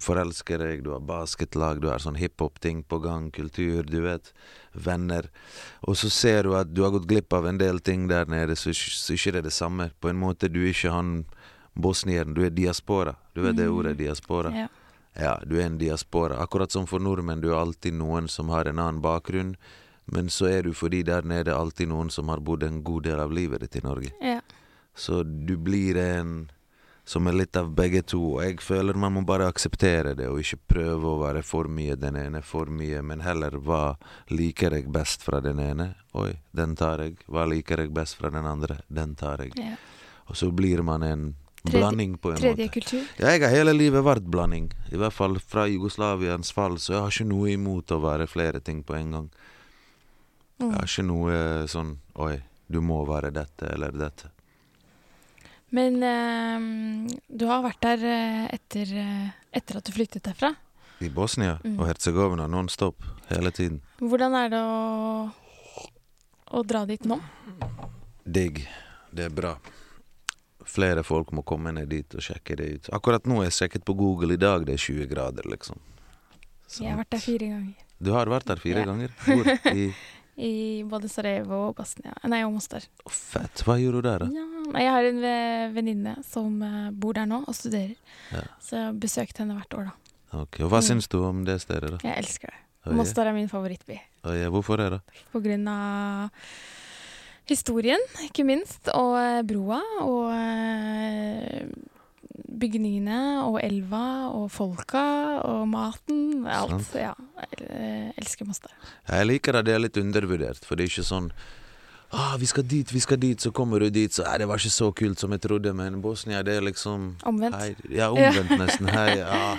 Forelsker deg, du har basketlag, du har sånn hiphop-ting på gang, kultur, du vet. Venner. Og så ser du at du har gått glipp av en del ting der nede, så, så ikke det er det samme. På en måte, du er ikke han bosnieren, du er diaspora. Du vet det Mm. ordet, diaspora? Ja. Ja, du er en diaspora. Akkurat som for nordmenn, du er alltid noen som har en annen bakgrunn. Men så er du fordi der nede alltid noen som har bodd en god del av livet ditt i Norge. ja. Så du blir en som er litt av begge to. Og jeg føler man må bare akseptere det, og ikke prøve å være for mye den ene, for mye, men heller hva liker jeg best fra den ene? Oi, den tar jeg. Hva liker jeg best fra den andre? Den tar jeg. ja. Og så blir man en Tredje- blanding på en Tredje måte. kultur? Ja, jeg har hele livet vært blanding. I hvert fall fra Jugoslaviens fall, så jeg har ikke noe imot å være flere ting på en gang. Jeg Mm. har ikke noe sånn Oi, du må være dette eller dette. Men ehm, du har vært der eh, etter, eh, etter at du flyttet derfra. I Bosnia Mm. og Herzegovina non-stop hele tiden. Hvordan er det å, å dra dit nå? Digg. Det er bra. Flere folk må komme ned dit og sjekke det ut. Akkurat nå har jeg sjekket på Google i dag, det er 20 grader, liksom. Jeg har vært der fire ganger. Du har vært der fire Ja. ganger? Hvor? I [laughs] I både Sarajevo og Bosnia. Nei, og Mostar. Fett. Hva gjorde du der, da? Ja, jeg har en venninne som eh, bor der nå og studerer. Ja. Så jeg har besøkt henne hvert år, da. Ok, Og hva Mm. syns du om det stedet, da? Jeg elsker det. Oi, Mostar er min favorittby. oi, hvorfor det, da? På grunn av historien, ikke minst, og eh, broa, og eh, bygningene, og elva, og folka, og maten. Alt. Sant. Ja. Jeg eh, elsker Mostar. Jeg liker at det er litt undervurdert, for det er ikke sånn Ah, vi skal dit, vi skal dit, så kommer du dit, så det var ikke så kult som jeg trodde, men Bosnia, det er liksom Omvendt. Hei, ja, omvendt nesten. Hei, ja.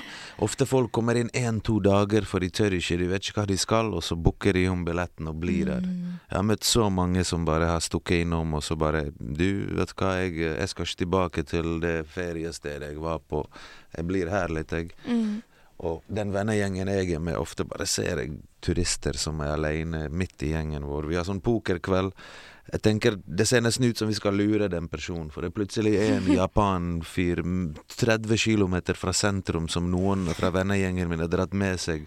Ofte folk kommer inn én-to dager, for de tør ikke, de vet ikke hva de skal, og så booker de om billetten og blir der. Mm. Jeg har møtt så mange som bare har stukket innom, og så bare Du, vet du hva, jeg, jeg skal ikke tilbake til det feriestedet jeg var på. Jeg blir her litt, jeg. Mm. Og den vennegjengen jeg er med, ofte bare ser jeg turister som er alene midt i gjengen vår. Vi har sånn pokerkveld. Jeg tenker Det ser nesten ut som vi skal lure den personen, for det er plutselig en [laughs] japanfyr m- 30 km fra sentrum som noen fra vennegjengen min har dratt med seg.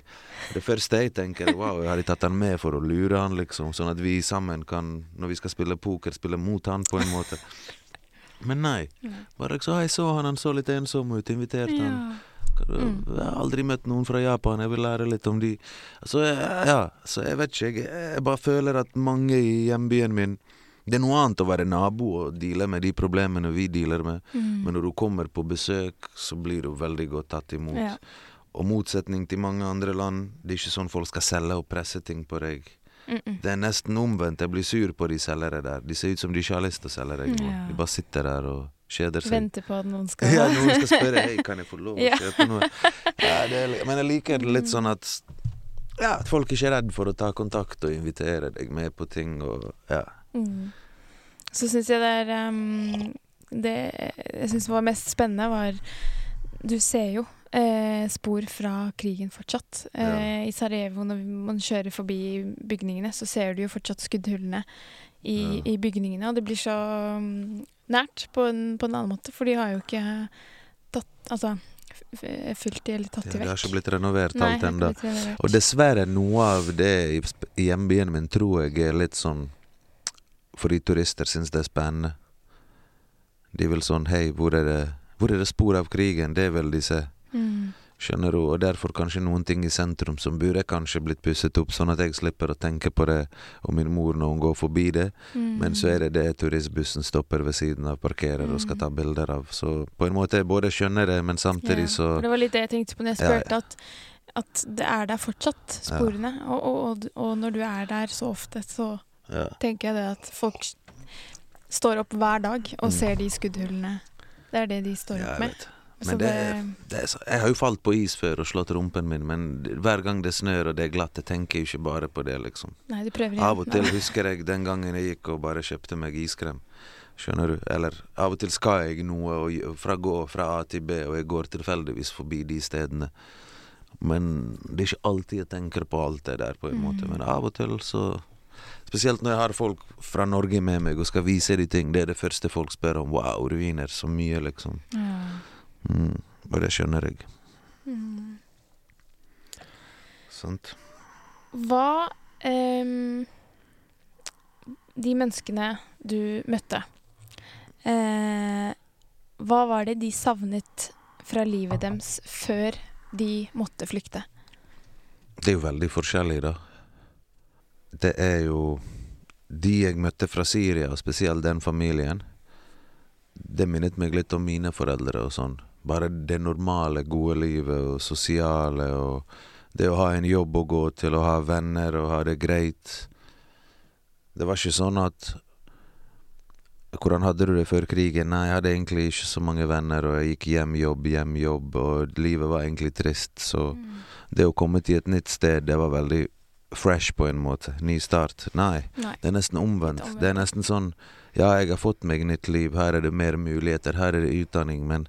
Det første jeg tenker, wow, jeg har tatt han med for å lure han, liksom, sånn at vi sammen kan, når vi skal spille poker, spille mot han på en måte. Men nei. Bare så, jeg så han, han så litt ensom ut, inviterte han. Ja. Mm. Jeg har aldri møtt noen fra Japan, jeg vil lære litt om de. Så jeg- ja, så jeg vet ikke, jeg, jeg bare føler at mange i hjembyen min Det er noe annet å være nabo og deale med de problemene vi dealer med, Mm. men når du kommer på besøk, så blir du veldig godt tatt imot. Ja. Og motsetning til mange andre land, det er ikke sånn folk skal selge og presse ting på deg. Mm -mm. Det er nesten omvendt, jeg blir sur på de selgere der. De ser ut som de ikke har lyst til å selge deg noe. Ja. De bare sitter der og kjeder seg. Venter på at noen skal [laughs] Ja, noen skal spørre Hei, kan jeg få lov å [laughs] Ja. kjøpe noe. Ja, det men jeg liker det litt sånn at Ja, at folk ikke er redd for å ta kontakt og invitere deg med på ting og Ja. Mm. Så syns jeg det er um, Det jeg syns var mest spennende, var Du ser jo eh, spor fra krigen fortsatt. Eh, I Sarajevo, når man kjører forbi bygningene, så ser du jo fortsatt skuddhullene i, Ja. i bygningene. Og det blir så um, nært på en, på en annen måte, for de har jo ikke tatt Altså fylt de eller tatt ja de det har ikke blitt renovert Nei, alt ennå. Og dessverre, noe av det i, i hjembyen min tror jeg er litt sånn fordi turister syns det er spennende. De vil sånn Hei, hvor er det, hvor er det spor av krigen? Det vil de se. Mm. Skjønner du? Og derfor kanskje noen ting i sentrum som burde kanskje blitt pusset opp, sånn at jeg slipper å tenke på det og min mor når hun går forbi det. Mm. Men så er det det turistbussen stopper ved siden av, parkerer og skal ta bilder av. Så på en måte jeg både skjønner det, men samtidig Ja, så for Det var litt det jeg tenkte på når jeg Ja, ja. at, at det er der fortsatt, sporene. Og, og, og, når du er der så ofte, så tenker jeg det at folk står opp hver dag og Mm. ser de skuddhullene. Det er det de står opp med. Men det, det jeg har jo falt på is før og slått rumpen min, men hver gang det snør og det er glatt, jeg tenker jo ikke bare på det, liksom. Nei, du prøver igjen. Av og til husker jeg den gangen jeg gikk og bare kjøpte meg iskrem. Skjønner du? Eller av og til skal jeg noe og fra gå fra A til B, og jeg går tilfeldigvis forbi de stedene. Men det er ikke alltid jeg tenker på alt det der, på en måte. Men av og til så Spesielt når jeg har folk fra Norge med meg og skal vise de ting. Det er det første folk spør om. Wow, ruiner. Så mye, liksom. Ja. Mm, og det skjønner jeg. Mm. Sant? Hva um, De menneskene du møtte, uh, hva var det de savnet fra livet deres før de måtte flykte? Det er jo veldig forskjellig, da. Det er jo De jeg møtte fra Syria, og spesielt den familien, det minnet meg litt om mine foreldre og sånn. Bare det normale, gode livet og sosiale og det å ha en jobb å gå til, å ha venner og ha det greit. Det var ikke sånn at Hvordan hadde du det før krigen? Nei, jeg hadde egentlig ikke så mange venner, og jeg gikk hjem, jobb, hjem, jobb, og livet var egentlig trist, så det å komme til et nytt sted, det var veldig fresh på en måte. Ny start. Nei, Nei. det er nesten. Omvendt. Det er nesten sånn Ja, jeg har fått meg nytt liv, her er det mer muligheter, her er det utdanning, men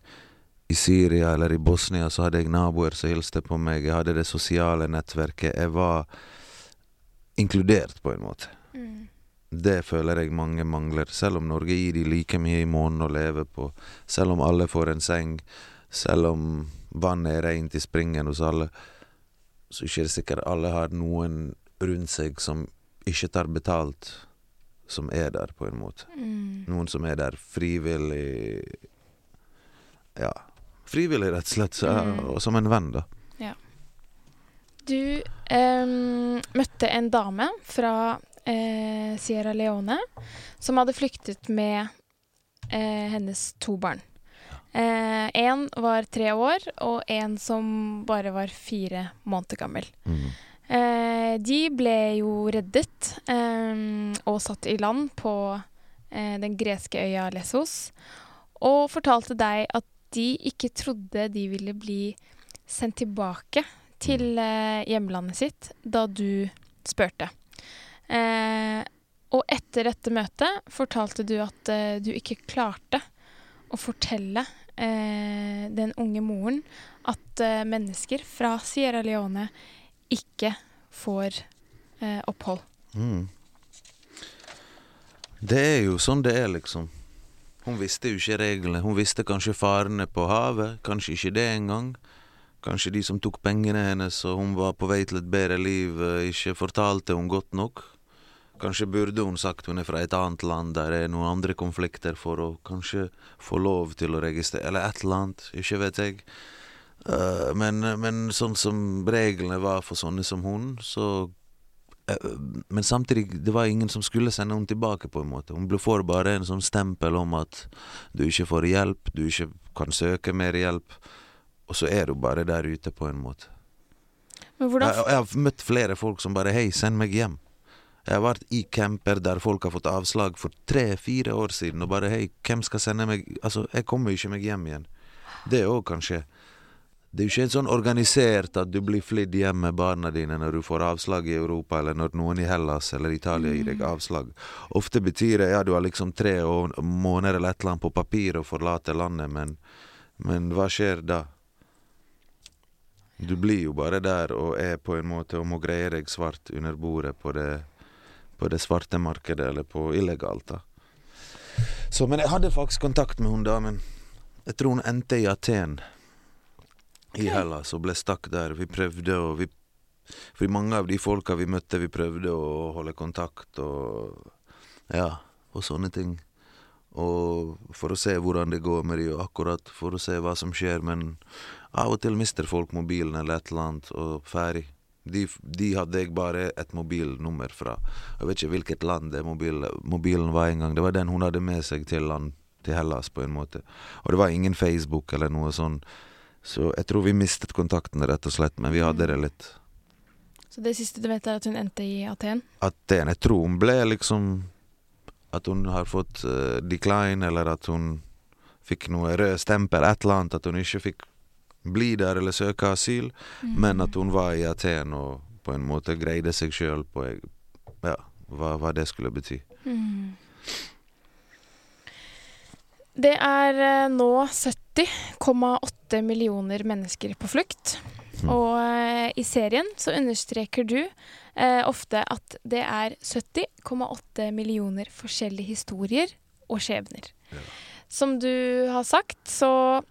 i Syria eller i Bosnia så hadde jeg naboer som hilste på meg. Jeg hadde det sosiale nettverket. Jeg var inkludert, på en måte. Mm. Det føler jeg mange mangler. Selv om Norge gir de like mye i måneden å leve på, selv om alle får en seng, selv om vannet er rent i springen hos alle, så ikke er det sikkert alle har noen rundt seg som ikke tar betalt, som er der, på en måte. Mm. Noen som er der frivillig Ja, frivillig, rett og slett, så, Mm. og som en venn, da. Ja. Du em, møtte en dame fra eh, Sierra Leone som hadde flyktet med eh, hennes to barn. Én var tre år, og en som bare var fire måneder gammel. Mm. Eh, de ble jo reddet og satt i land på eh, den greske øya Lessos, og fortalte deg at de ikke trodde de ville bli sendt tilbake til eh, hjemlandet sitt da du spurte. Eh, og etter dette møtet fortalte du at eh, du ikke klarte å fortelle eh, den unge moren at eh, mennesker fra Sierra Leone ikke får eh, opphold. Mm. Det er jo sånn det er, liksom. Hun visste jo ikke reglene. Hun visste kanskje farene på havet, kanskje ikke det engang. Kanskje de som tok pengene hennes og hun var på vei til et bedre liv, eh, ikke fortalte hun godt nok. Kanskje burde hun sagt hun er fra et annet land der det er noen andre konflikter, for å kanskje få lov til å registrere Eller et eller annet, ikke vet jeg. Eh, men, men sånn som reglene var for sånne som hun, så Men samtidig, det var ingen som skulle sende henne tilbake, på en måte. Hun får bare en sånn stempel om at du ikke får hjelp, du ikke kan søke mer hjelp. Og så er du bare der ute, på en måte. Men Jeg, jeg har møtt flere folk som bare 'hei, send meg hjem'. Jeg har vært i camper der folk har fått avslag for tre-fire år siden, og bare 'hei, hvem skal sende meg Altså, jeg kommer ikke meg hjem igjen. Det òg kan skje. Det er jo ikke sånn organisert at du blir flydd hjem med barna dine når du får avslag i Europa, eller når noen i Hellas eller Italia gir deg avslag. Ofte betyr det ja, du har liksom tre måneder eller et eller annet på papir og forlater landet, men, men hva skjer da? Du blir jo bare der og er på en måte og må greie deg svart under bordet på det, på det svarte markedet, eller på illegalt, da. Så, men jeg hadde faktisk kontakt med hun damen. Jeg tror hun endte i Aten i Hellas og ble stakk der. Vi prøvde å vi, For mange av de folka vi møtte, vi prøvde å holde kontakt og Ja, og sånne ting. Og for å se hvordan det går med de, og akkurat for å se hva som skjer. Men av og til mister folk mobilen eller et eller annet, og ferdig. De, de hadde jeg bare et mobilnummer fra. Jeg vet ikke hvilket land det mobil, mobilen var engang. Det var den hun hadde med seg til land, til Hellas, på en måte. Og det var ingen Facebook eller noe sånn. Så jeg tror vi mistet kontakten, rett og slett. Men vi hadde det litt. Så det siste du vet, er at hun endte i Aten? Aten. Jeg tror hun ble liksom At hun har fått uh, decline, eller at hun fikk noe rød stempel, et eller annet. At hun ikke fikk bli der eller søke asyl, men at hun var i Aten og på en måte greide seg sjøl på ja, hva, hva det skulle bety. Mm. Det er eh, nå 70,8 millioner mennesker på flukt. Mm. Og eh, i serien så understreker du eh, ofte at det er 70,8 millioner forskjellige historier og skjebner. Ja. Som du har sagt, så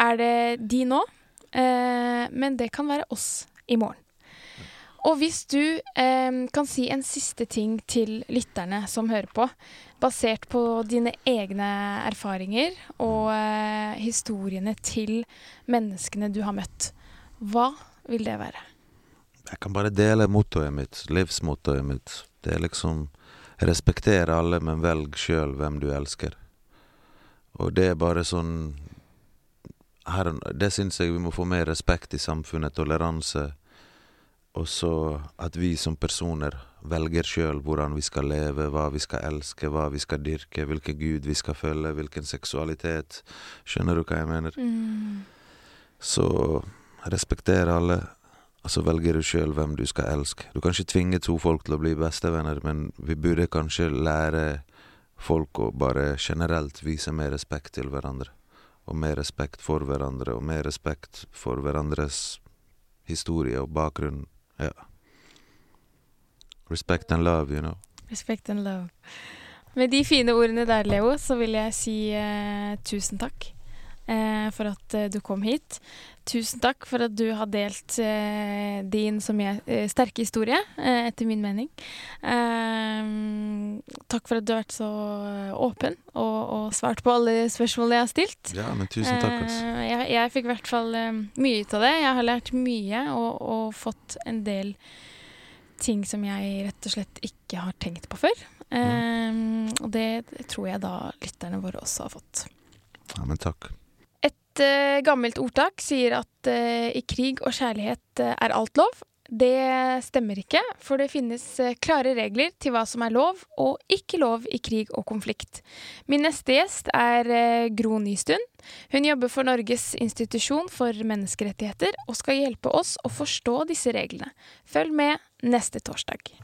er det de nå, eh, men det kan være oss i morgen. Og hvis du eh, kan si en siste ting til lytterne som hører på, basert på dine egne erfaringer og eh, historiene til menneskene du har møtt, hva vil det være? Jeg kan bare dele mottoet mitt, livsmottoet mitt. Det er liksom respektere alle, men velg sjøl hvem du elsker. Og det er bare sånn her, Det syns jeg vi må få mer respekt i samfunnet, toleranse. Og så at vi som personer velger sjøl hvordan vi skal leve, hva vi skal elske, hva vi skal dyrke, hvilken gud vi skal følge, hvilken seksualitet. Skjønner du hva jeg mener? Så respekter alle, og så velger du sjøl hvem du skal elske. Du kan ikke tvinge to folk til å bli bestevenner, men vi burde kanskje lære folk å bare generelt vise mer respekt til hverandre. og mer respekt for hverandre, og mer respekt for hverandres historie og bakgrunn. Ja. Respect and love, you know. Respect and love. Med de fine ordene der, Leo, så vil jeg si eh, tusen takk for at eh, du kom hit. Tusen takk for at du har delt eh, din som jeg, eh, sterke historie, eh, etter min mening. takk for at du har vært så åpen og, og, svart på alle spørsmålene jeg har stilt. Ja, men tusen takk. Altså. jeg, jeg fikk i hvert fall mye ut av det. Jeg har lært mye og, og fått en del ting som jeg rett og slett ikke har tenkt på før. Um, og det, det, tror jeg da lytterne våre også har fått. Ja, men takk. Et uh, gammelt ordtak sier at uh, i krig og kjærlighet uh, er alt lov. Det stemmer ikke, for det finnes klare regler til hva som er lov og ikke lov i krig og konflikt. Min neste gjest er Gro Nystuen. Hun jobber for Norges institusjon for menneskerettigheter og skal hjelpe oss å forstå disse reglene. Følg med neste torsdag.